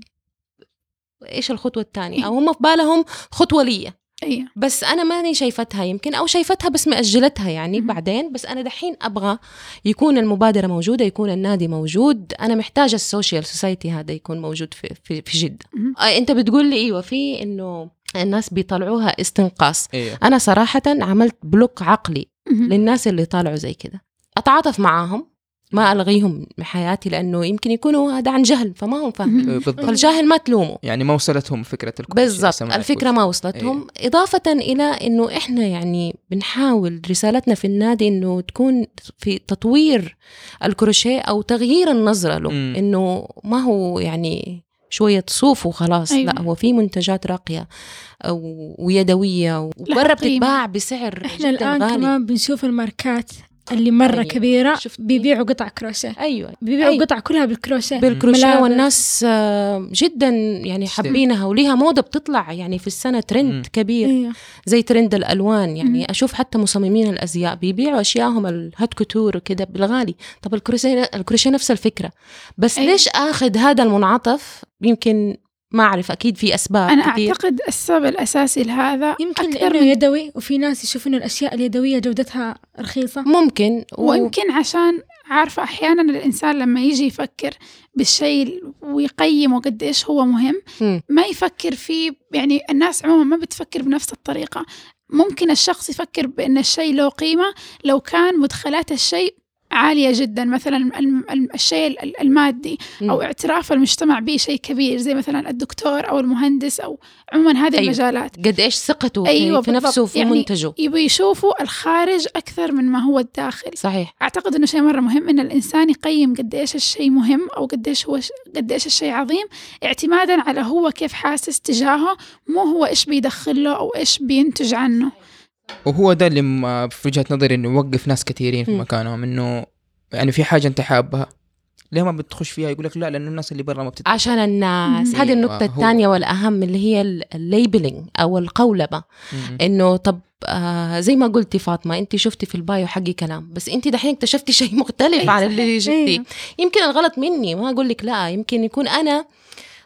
إيش الخطوة الثانية؟ أو هم في بالهم خطوة لي أيوه بس أنا ماني شايفتها يمكن أو شايفتها بس مأجلتها يعني مهم. بعدين. بس أنا دحين أبغى يكون المبادرة موجودة يكون النادي موجود. أنا محتاجة ال social society هذا يكون موجود في في, في جدة. مهم. آه أنت بتقول لي أيوه في إنه الناس بيطلعوها استنقاص. أيوه أنا صراحة عملت block عقلي مهم. للناس اللي طالعوا زي كده. أتعاطف معاهم ما ألغيهم من حياتي لأنه يمكن يكونوا هذا عن جهل فما هم فاهمين. إيه، بالضبط. فالجاهل ما تلومه. يعني ما وصلتهم فكرة الكوتشي بالضبط. الفكرة. ما وصلتهم. إضافة إلى إنه إحنا يعني بنحاول رسالتنا في النادي إنه تكون في تطوير الكروشيه أو تغيير النظرة له. إنه ما هو يعني شوية صوف وخلاص أيوة. لا هو في منتجات راقية ويدوية وبرا قيمة. بتتباع بسعر إحنا جدا الآن غالي كمان بنشوف الماركات اللي مرة أيوة. كبيرة شفتي؟ بيبيعوا قطع كروشيه أيوه بيبيعوا أيوة. قطع كلها بالكروشيه بالكروشيه ملابس. والناس آه، جدا يعني. حابينها وليها موضة بتطلع يعني في السنة ترند مم. كبير أيوه زي ترند الألوان يعني مم. أشوف حتى مصممين الأزياء بيبيعوا اشيائهم ال fr: haute couture وكده بالغالي طب الكروشيه الكروشيه نفس الفكرة بس أيوة. ليش آخذ هذا المنعطف يمكن ما أعرف أكيد في أسباب أنا كثير. أعتقد السبب الأساسي لهذا يمكن أكثر لأنه من يدوي وفي ناس يشوفون الأشياء اليدوية جودتها رخيصة. ممكن و... ويمكن عشان عارفة أحيانا الإنسان لما يجي يفكر بالشيء ويقيمه قد إيش هو مهم. ما يفكر فيه يعني الناس عموما ما بتفكر بنفس الطريقة. ممكن الشخص يفكر بأن الشيء له قيمة لو كان مدخلات الشيء عالية جدا مثلا الشيء ال- المادي أو مم. اعتراف المجتمع به شيء كبير زي مثلا الدكتور أو المهندس أو عموما هذه أيوة. المجالات قد إيش ثقته أيوة في, نفسه. وفي يعني منتجه يبوا يشوفوا الخارج أكثر من ما هو الداخل صحيح أعتقد إنه شيء مرة مهم إن الإنسان يقيم قد إيش الشيء مهم أو قد إيش هو قد إيش الشيء عظيم اعتمادا على هو كيف حاسس تجاهه مو هو إيش بيدخل له أو إيش بينتج عنه وهو ده اللي في وجهة نظري إنه يوقف ناس كثيرين في. مكانهم إنه يعني في حاجة أنت حابها ليه ما بتخش فيها يقول لك لا لأنه الناس اللي برا ما بتت... عشان الناس. هذه أيوة، النقطة هو- الثانية والأهم اللي هي ال labeling أو القولبة مم. إنه طب آه زي ما قلتي فاطمة أنت شفتي في ال bio حقي كلام بس أنت دحين اكتشفتي شيء مختلف عن اللي. جبتيه أيوة. يمكن الغلط مني ما أقول لك لا يمكن يكون أنا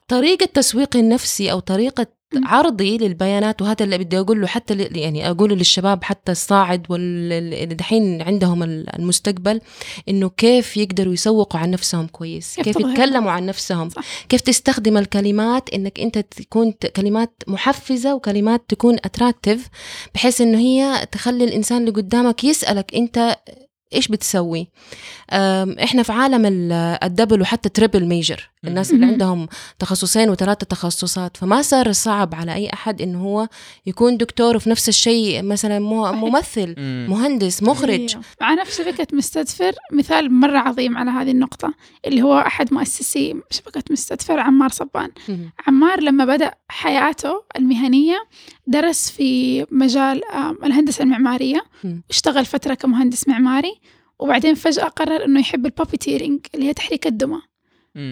طريقة تسويقي النفسي أو طريقة. عرضي للبيانات وهذا اللي بدي أقول له حتى يعني أقوله للشباب حتى الصاعد واللي دحين عندهم ال- المستقبل إنه كيف يقدروا يسوقوا عن نفسهم كويس كيف. يتكلموا عن نفسهم صح. كيف تستخدم الكلمات إنك أنت تكون كلمات محفزة وكلمات تكون attractive بحيث إنه هي تخلي الإنسان اللي قدامك يسألك أنت إيش بتسوي إحنا في عالم ال- double وحتى triple major الناس اللي. عندهم تخصصين وثلاثة تخصصات فما صار صعب على أي أحد إنه هو يكون دكتور وفي نفس الشيء مثلا. ممثل مم. مهندس مخرج أيوة. معنا في شبكة مستدفر مثال مرة عظيم على هذه النقطة اللي هو أحد مؤسسي شبكة مستدفر عمار صبان. عمار لما بدأ حياته المهنية درس في مجال المعمارية مم. واشتغل فترة كمهندس معماري وبعدين فجأة قرر إنه يحب البابيتيرينج اللي هي تحريك الدمى.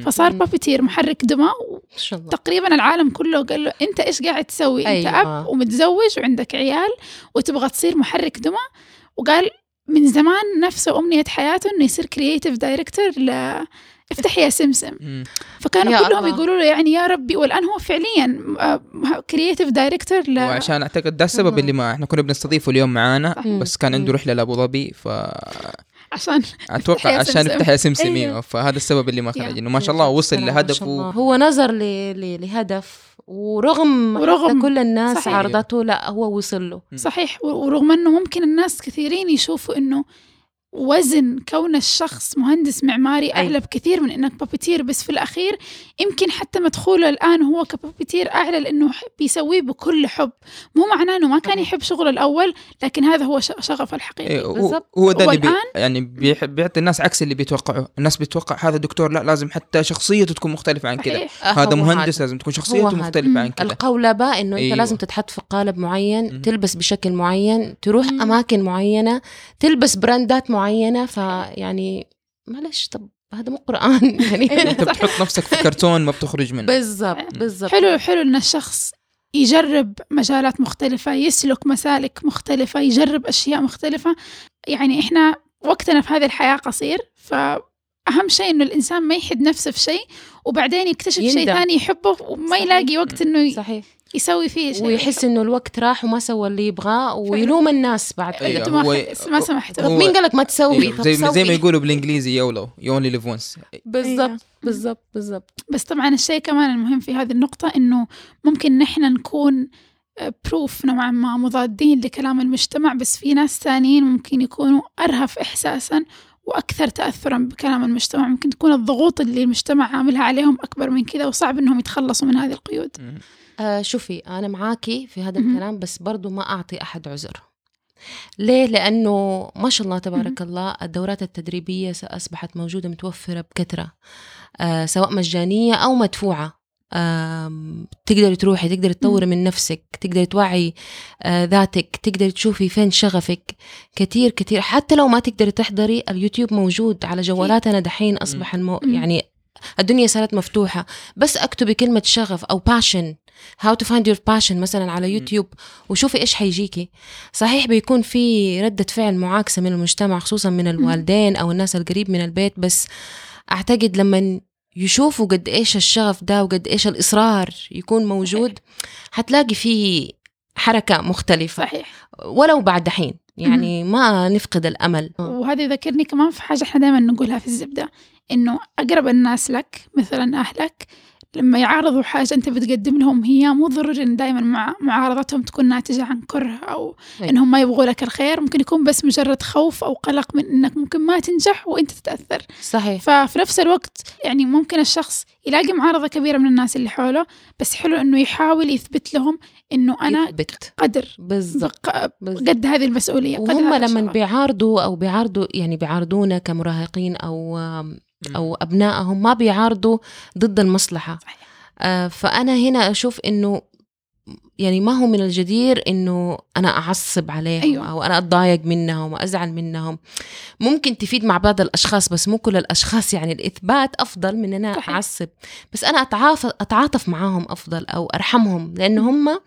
فصار. puppeteer محرك دمى ما شاء الله تقريبا العالم كله قال له أنت إيش قاعد تسوي أنت أيوة. اب ومتزوج وعندك عيال وتبغى تصير محرك دمى وقال من زمان نفسه أمنية حياته إنه يصير creative director ل افتح يا سمسم مم. فكانوا يا كلهم الله. يقولوا له يعني يا ربي والآن هو فعليا creative director ل وعشان أعتقد ده السبب. اللي ما إحنا كنا بنستضيفه اليوم معانا. بس كان عنده. رحلة لأبو ظبي ف عشان أتوقع عشان. يفتح يا سمسم أيوة. أيوة. فهذا السبب اللي ما. خرج إنه ما شاء الله وصل لهدفه الله. هو نظر ل... ل... لهدف ورغم ورغم- حتى كل الناس صحيح. عرضته لا هو وصل له صحيح و- ورغم إنه ممكن الناس كثيرين يشوفوا إنه وزن كون الشخص مهندس معماري أي. اعلى بكثير من إنك بابيتير بس في الأخير يمكن حتى مدخوله الآن هو كبابيتير أعلى لأنه ح- بيسويه بكل حب مو معناه إنه ما كان. يحب شغله الأول لكن هذا هو ش- شغفه الحقيقي إيه، هو- بالضبط. هو ده اللي بي يعني بيعطي الناس عكس اللي بيتوقعه الناس بيتوقع هذا دكتور لا لازم حتى شخصيته تكون مختلفة عن كذا صحيح هذا مهندس. لازم تكون شخصيته هذا. مختلفة عن كذا القولبة إنه أنت أيوة. لازم تتحط في قالب معين. تلبس بشكل معين تروح مم. أماكن معينة تلبس براندات معينة فيعني معلش طب هذا مو قرآن. [LAUGHS] يعني أنت بتحط نفسك في كرتون ما بتخرج منه. بالضبط بالضبط. حلو حلو إن الشخص يجرب مجالات مختلفة يسلك مسالك مختلفة يجرب أشياء مختلفة. يعني إحنا وقتنا في هذه الحياة قصير فأهم شيء إنه الإنسان ما يحد نفسه في شيء وبعدين يكتشف شيء. ثاني يحبه وما صحيح. يلاقي وقت إنه صحيح. يسوي فيه شيء ويحس إنه الوقت راح وما سوى اللي يبغاه ويلوم الناس بعد أيوة. ما, هو- خ- ما سمحتوا طب هو- مين قالك ما تسوي أيوة. زي زي ما. يقولوا بالإنجليزي YOLO you only live once بالضبط بالضبط بالضبط بس طبعا الشيء كمان المهم في هذه النقطة إنه ممكن نحن نكون بروف نوعا ما مضادين لكلام المجتمع بس في ناس ثانيين ممكن يكونوا أرهف إحساسا وأكثر تأثرا بكلام المجتمع. ممكن تكون الضغوط اللي المجتمع عاملها عليهم أكبر من كذا وصعب إنهم يتخلصوا من هذه القيود. آه شوفي أنا معاكي في هذا. الكلام بس برضو ما أعطي أحد عذر. ليه؟ لأنه ما شاء الله تبارك الله الدورات التدريبية أصبحت موجودة متوفرة بكثرة آه سواء مجانية أو مدفوعة. تقدري تروحي تقدري تطوري من نفسك تقدري توعي آه ذاتك تقدري تشوفي فين شغفك. كثير كثير. حتى لو ما تقدري تحضري اليوتيوب موجود على جوالاتنا دحين أصبح المو. يعني الدنيا صارت مفتوحة. بس اكتبي كلمة شغف أو passion. How to find your passion مثلا على يوتيوب وشوفي إيش حيجيكي. صحيح بيكون في ردة فعل معاكسة من المجتمع خصوصا من الوالدين أو الناس القريب من البيت بس أعتقد لما يشوفوا قد إيش الشغف ده وقد إيش الإصرار يكون موجود حتلاقي في حركة مختلفة. صحيح. ولو بعد دحين يعني ما نفقد الأمل. وهذا يذكرني كمان في حاجة إحنا دائما نقولها في الزبدة إنه أقرب الناس لك مثلا أهلك لما يعارضوا حاجة أنت بتقدم لهم هي مو ضروري إن دائما مع معارضتهم تكون ناتجة عن كره أو أي. إنهم ما يبغوا لك الخير ممكن يكون بس مجرد خوف أو قلق من إنك ممكن ما تنجح وأنت تتأثر صحيح ففي نفس الوقت يعني ممكن الشخص يلاقي معارضة كبيرة من الناس اللي حوله بس حلو إنه يحاول يثبت لهم إنه أنا يثبت قدر بالضبط. قد هذه المسؤولية وهم لما. بيعارضوا أو بيعارضوا يعني بيعارضونا كمراهقين أو أو أبنائهم ما بيعارضوا ضد المصلحة صحيح. آه، فأنا هنا أشوف إنه يعني ما هو من الجدير إنه أنا أعصب عليهم أيوة. أو أنا أتضايق منهم وازعل منهم ممكن تفيد مع بعض الأشخاص بس مو كل الأشخاص يعني الإثبات أفضل من إن أنا صحيح. أعصب بس أنا اتعاطف أتعاطف معاهم أفضل أو أرحمهم لأنه هم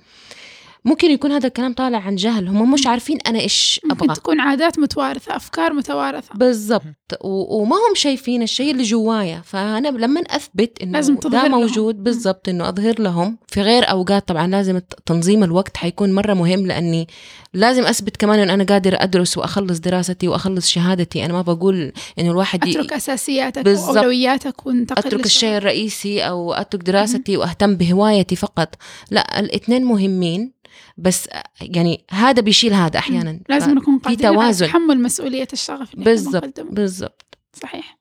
ممكن يكون هذا الكلام طالع عن جهل هم مش عارفين أنا إيش ممكن أبغى. تكون عادات متوارثة أفكار متوارثة. بالضبط. وما هم شايفين الشيء اللي جوايا. فأنا لما أثبت إنه لازم ده. موجود بالضبط إنه أظهر لهم. في غير أوقات طبعا لازم تنظيم الوقت حيكون مرة مهم لأني لازم أثبت كمان إنه أنا قادر أدرس وأخلص دراستي وأخلص شهادتي. أنا ما بقول إنه الواحد أترك أساسياتك. وأولوياتك وانتقل أترك. الشيء الرئيسي أو أترك دراستي وأهتم بهوايتي فقط. لا الاثنين مهمين. بس يعني هذا بيشيل هذا أحيانا. لازم نكون في قادرين على توازن. تحمل مسؤولية الشغف بالضبط. بالضبط. صحيح.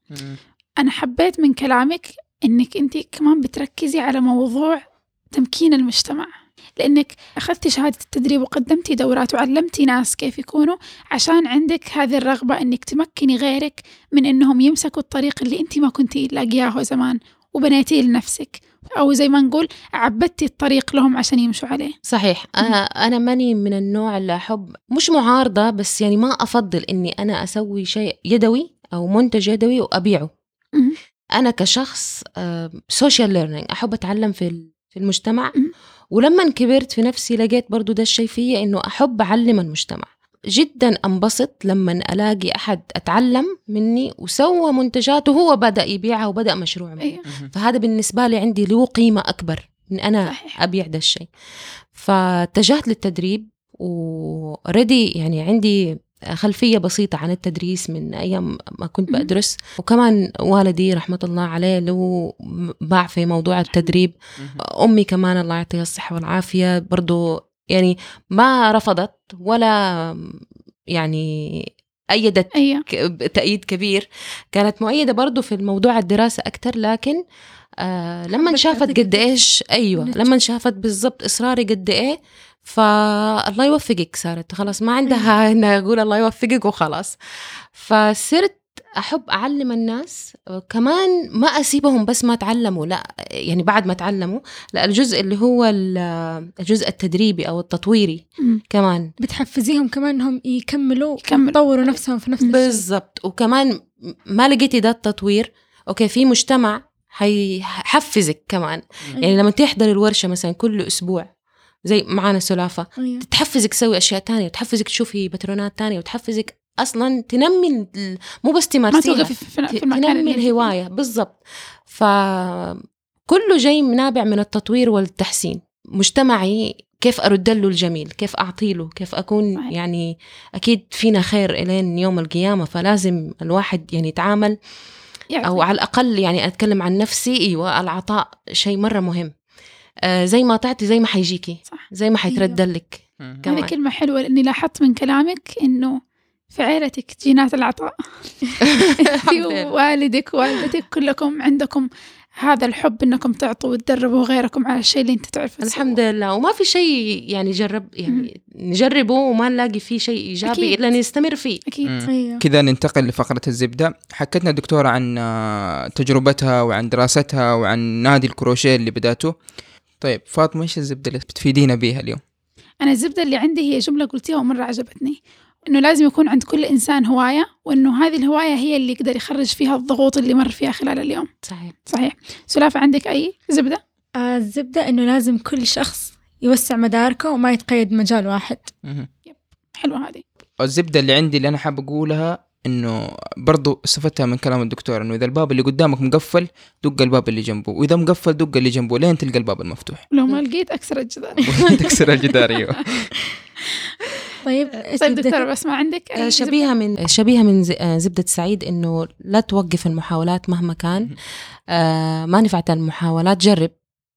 أنا حبيت من كلامك إنك أنت كمان بتركزي على موضوع تمكين المجتمع. لأنك أخذتي شهادة التدريب وقدمتي دورات وعلمتي ناس كيف يكونوا عشان عندك هذه الرغبة إنك تمكني غيرك من إنهم يمسكوا الطريق اللي أنت ما كنتي لاقياه زمان وبنيتيه لنفسك. أو زي ما نقول عبدتي الطريق لهم عشان يمشوا عليه. صحيح. أنا, أنا ماني من النوع اللي أحب مش معارضة بس يعني ما أفضل إني أنا أسوي شيء يدوي أو منتج يدوي وأبيعه. مم. أنا كشخص social learning أحب أتعلم في في المجتمع. ولما كبرت في نفسي لقيت برضو ده الشيء فيا إنه أحب أعلم المجتمع. جدا أنبسط لما ألاقي أحد أتعلم مني وسوى منتجات وهو بدأ يبيعها وبدأ مشروع معي. أيوة. فهذا بالنسبة لي عندي له قيمة أكبر من أنا صحيح. أبيع ده الشيء فاتجهت للتدريب وريدي يعني عندي خلفية بسيطة عن التدريس من أيام ما كنت مم. بدرس وكمان والدي رحمة الله عليه له باع في موضوع التدريب أمي كمان الله يعطيها الصحة والعافية برضو يعني ما رفضت ولا يعني أيدت ك- تأييد كبير. كانت مؤيدة برضو في الموضوع الدراسة أكتر لكن آه لما شافت قد إيش أيوة. لما شافت بالضبط إصراري قد إيه فالله يوفقك صارت. خلاص ما عندها إنها أقول الله يوفقك وخلاص. فصرت أحب أعلم الناس كمان ما أسيبهم بس ما تعلموا لا يعني بعد ما تعلموا لا الجزء اللي هو ال- الجزء التدريبي أو التطويري مم. كمان بتحفزيهم كمان إنهم يكملوا. يطوروا نفسهم في نفس الشيء بالضبط وكمان ما لقيتي ده التطوير أوكي في مجتمع حيحفزك كمان يعني لما تحضر الورشة مثلا كل أسبوع زي معانا سلافة أيوة. تحفزك تسوي أشياء تانية وتحفزك تشوفي باترونات تانية وتحفزك أصلا تنمي مو بس ما تمارسيها تنمي. الهواية. بالضبط. فكله جاي نابع من التطوير والتحسين. مجتمعي كيف أرد له الجميل؟ كيف أعطي له؟ كيف أكون صحيح. يعني أكيد فينا خير إلين يوم القيامة فلازم الواحد يعني يتعامل. أو على الأقل يعني أتكلم عن نفسي أيوه العطاء شيء مرة مهم. آه زي ما تعطي زي ما حيجيكي. صح. زي ما حيترد لك. هذه كمان. كلمة حلوة لأني لاحظت من كلامك إنه في عيلتك جينات العطاء؟ [LAUGHS] في. والدك والدتك كلكم عندكم هذا الحب إنكم تعطوا وتدربوا غيركم على الشيء اللي أنت تعرف الحمد لله. وما في شيء يعني جرب يعني نجربه وما نلاقي فيه شيء إيجابي أكيد. إلا نستمر فيه. أكيد مم. أيوه. كذا ننتقل لفقرة الزبدة. حكتنا الدكتورة عن آه، تجربتها وعن دراستها وعن نادي الكروشيه اللي بدأته. طيب فاطمة إيش الزبدة اللي بتفيدينا بيها اليوم؟ أنا الزبدة اللي عندي هي جملة قلتيها ومرة عجبتني. إنه لازم يكون عند كل إنسان هواية وإنه هذه الهواية هي اللي يقدر يخرج فيها الضغوط اللي مر فيها خلال اليوم. صحيح. صحيح. سلافة عندك أي زبدة؟ آه، الزبدة إنه لازم كل شخص يوسع مداركه وما يتقيد بمجال واحد. حلوة هذه. الزبدة اللي عندي اللي أنا حاب أقولها إنه برضو استفدتها من كلام الدكتور إنه إذا الباب اللي قدامك مقفل دق الباب اللي جنبه وإذا مقفل دق اللي جنبه لين تلقى الباب المفتوح. لو ما لقيت أكسر الجدار. [LAUGHS] تكسر الجدار أيوه. [LAUGHS] طيب إيش طيب دكتورة بسمة عندك آه، أي شبيهة من شبيهة من ز- آه، زبدة سعيد إنه لا توقف المحاولات مهما كان. آه، ما نفعت المحاولات جرب.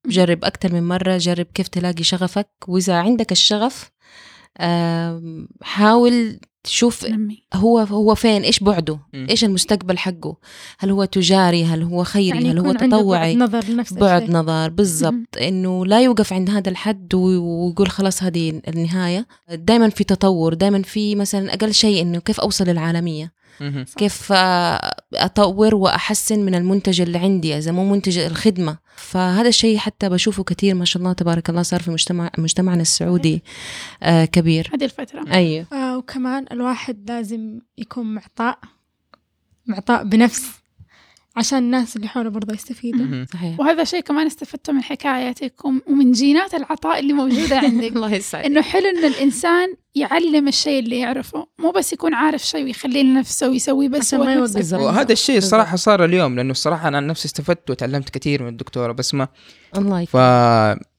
جرب أكثر من مرة جرب كيف تلاقي شغفك. وإذا عندك الشغف حاول تشوف نمي. هو هو فين؟ إيش بعده؟ مم. إيش المستقبل حقه؟ هل هو تجاري؟ هل هو خيري؟ يعني هل هو تطوعي؟ بعد نظر لنفس بعد الشيء. نظر بالضبط. إنه لا يوقف عند هذا الحد ويقول خلاص هذه النهاية. دائما في تطور دائما في مثلا أقل شيء إنه كيف أوصل للعالمية. كيف أطور وأحسن من المنتج اللي عندي إذا مو منتج الخدمة. فهذا الشيء حتى بشوفه كثير ما شاء الله تبارك الله صار في مجتمع مجتمعنا السعودي آه كبير. هذه الفترة. أيوه. آه وكمان الواحد لازم يكون معطاء معطاء بنفس عشان الناس اللي حوله برضه يستفيدوا. صحيح. وهذا شيء كمان استفدته من حكاياتك وم- ومن جينات العطاء اللي موجودة [LAUGHS] عندك. الله يسعدك. إنه حلو ان الإنسان يعلم الشيء اللي يعرفه. مو بس يكون عارف شيء ويخليه لنفسه ويسويه بس عشان ما. يوقف. وهذا الشيء. الصراحه صار اليوم لأنه الصراحة أنا عن نفسي استفدت وتعلمت كثير من الدكتورة بسمة. الله ف يكرمك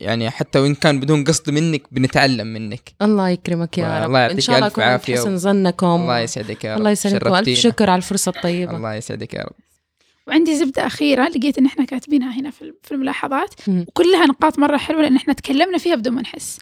يعني حتى وإن كان بدون قصد منك بنتعلم منك. الله يكرمك يا رب. الله يعطيك إن شاء الله حسن و- ظنكم. الله يسعدك يا رب. الله يسعدكم الف. شكر على الفرصة الطيبة. الله يسعدك يا رب. وعندي زبدة أخيرة لقيت إن إحنا كاتبينها هنا في الملاحظات. وكلها نقاط مرة حلوة لأن إحنا تكلمنا فيها بدون ما نحس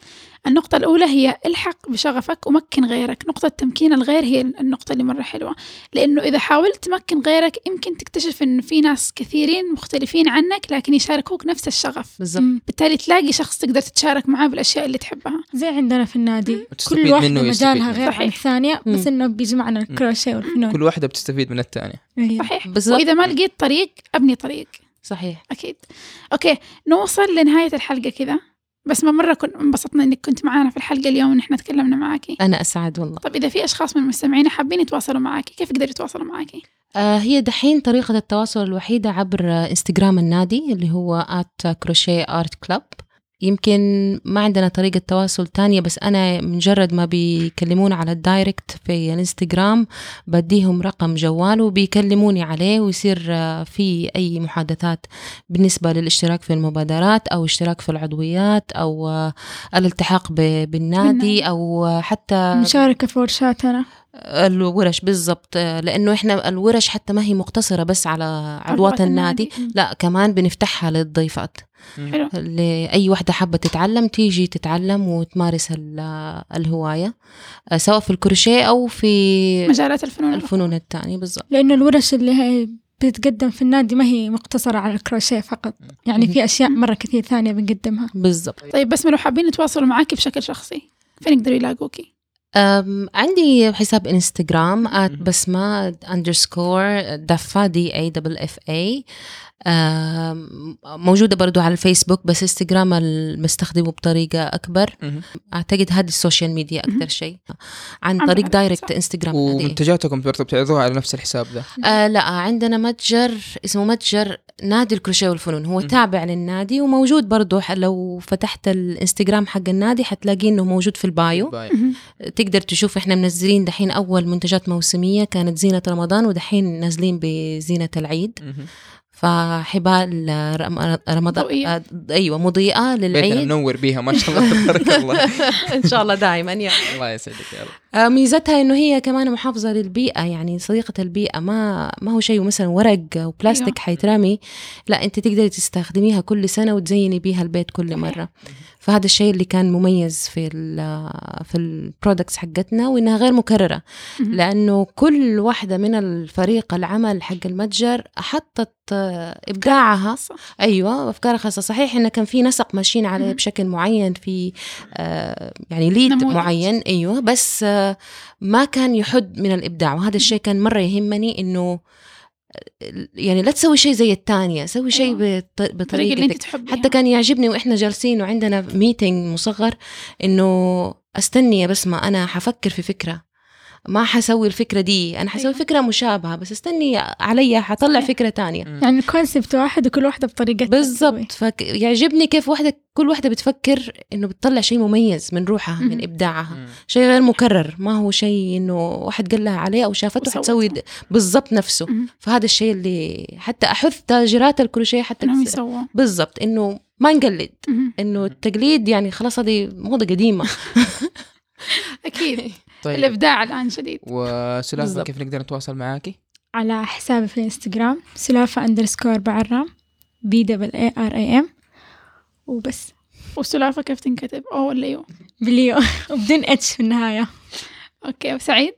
النقطة الأولى هي الحق بشغفك ومكن غيرك. نقطة تمكين الغير هي النقطة اللي مرة حلوة. لأنه إذا حاولت تمكن غيرك يمكن تكتشف إن في ناس كثيرين مختلفين عنك لكن يشاركوك نفس الشغف. بالضبط. مم. بالتالي تلاقي شخص تقدر تتشارك معاه بالأشياء اللي تحبها. زي عندنا في النادي كل واحدة مجالها. غير عن صحيح. الثانية بس. إنه بيجمعنا الكروشيه والفنون. كل واحدة بتستفيد من الثانية. أيوة. صحيح. بالضبط. وإذا ما لقيت طريق أبني طريق. صحيح. أكيد. okay نوصل لنهاية الحلقة كذا. بس ما مرة كن انبسطنا إنك كنت معانا في الحلقة اليوم إن إحنا تكلمنا معاكي. أنا أسعد والله. طب إذا في أشخاص من المستمعين حابين يتواصلوا معاكي كيف يقدروا يتواصلوا معاكي؟ آه هي دحين طريقة التواصل الوحيدة عبر آه، إنستغرام النادي اللي هو at crochet art club. يمكن ما عندنا طريقة تواصل تانية بس أنا مجرد ما بيكلمونا على ال direct في الانستغرام بديهم رقم جوال وبيكلموني عليه ويصير آه، في أي محادثات بالنسبة للاشتراك في المبادرات أو اشتراك في العضويات أو آه، الالتحاق بالنادي. أو آه، حتى مشاركة في ورشاتنا الورش بالضبط. آه، لأنه إحنا الورش حتى ما هي مقتصرة بس على عضوات عضوات النادي. لا كمان بنفتحها للضيفات. حلو. لأي واحدة حابة تتعلم تيجي تتعلم وتمارس ال- الهواية آه، سواء في الكروشيه أو في مجالات الفنون. الفنون التانية بالضبط. لأنه الورش اللي هي بتتقدم في النادي ما هي مقتصرة على الكروشيه فقط. يعني في أشياء مرة كثير ثانية بنقدمها. بالضبط. طيب بس لو حابين يتواصلوا معاكي بشكل شخصي. فين يقدروا يلاقوكي؟ عندي حساب إنستغرام. بسمة underscore دفا D A double F A موجودة برضو على الفيسبوك بس إنستغرام بستخدمه بطريقة أكبر. أعتقد هذه ال social media. أكثر شيء عن طريق direct. إنستغرام. ومنتجاتكم برضه بتعرضوها على نفس الحساب ده آه لا عندنا متجر اسمه متجر نادي الكروشيه والفنون هو. تابع للنادي وموجود برضو لو فتحت الإنستغرام حق النادي حتلاقيه إنه موجود في ال bio باي. تقدر تشوف إحنا منزلين دحين أول منتجات موسمية كانت زينة رمضان ودحين نازلين بزينة العيد. فحبال رم- رمضان ضوئية. آه، أيوه مضيئة بيتنا للعيد منور بيها ما شاء الله تبارك [LAUGHS] الله إن شاء الله دائما يا الله يسعدك يا رب آه، ميزتها إنه هي كمان محافظة للبيئة يعني صديقة البيئة ما ما هو شيء مثلا ورق وبلاستيك أيوة. حيترمي لا أنت تقدري تستخدميها كل سنة وتزيني بيها البيت كل. مرة فهذا الشيء اللي كان مميز في ال في البرودكتس حقتنا وإنها غير مكررة. لأنه كل واحدة من الفريق العمل حق المتجر حطت آه، إبداعها صح. أيوه أفكار خاصة صحيح إنه كان في نسق ماشيين عليه. بشكل معين في آه يعني lead نموذج. معين أيوه بس آه ما كان يحد من الإبداع وهذا الشيء كان مرة يهمني إنه يعني لا تسوي شيء زي الثانية سوي شيء أيوة. بط- الطريقة اللي بطريقتك تحبيها حتى كان يعجبني وإحنا جالسين وعندنا meeting مصغر إنه أستني يا بسمة أنا حفكر في فكرة. ما حسوي الفكرة دي أنا حسوي أيوة. فكرة مشابهة بس استني علي حطلع. فكرة تانية يعني ال concept واحد وكل واحدة بطريقتها بالضبط فيعجبني كيف واحدة كل واحدة بتفكر إنه بتطلع شيء مميز من روحها من. إبداعها. شيء غير مكرر ما هو شيء إنه واحد قال لها عليه أو شافته. حتسوي بالضبط نفسه. فهذا الشيء اللي حتى أحث تاجرات الكروشيه حتى بالضبط إنه ما نقلد. إنه التقليد يعني خلاص هذه موضة قديمة [LAUGHS] أكيد [LAUGHS] طيب. الإبداع الآن شديد وسلافة بالضبط. كيف نقدر نتواصل معاكي؟ على حسابي في الإنستغرام سلافة underscore بعرام B double A R A M وبس. والسلافة كيف تنكتب؟ O ولا U؟ ب ال U وبدون [LAUGHS] H في النهاية. أوكي. وسعيد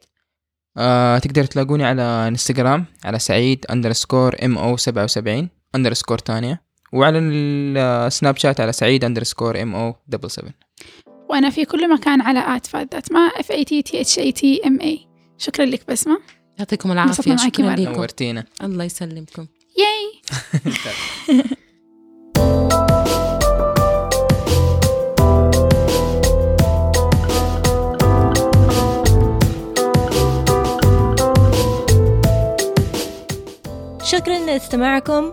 آه تقدر تلاقوني على إنستغرام على سعيد اندرسكور ام أو 77 اندرسكور تانية وعلى السناب شات على سعيد اندرسكور ام أو دبل 7 وأنا في كل مكان على آت فادت ما اف اي تي تي اتش اي تي ام اي شكرا لك بسمة. يعطيكم معاكي شكرا. لكم. نورتينا. الله يسلمكم. ياي [LAUGHS] شكرا لاستماعكم.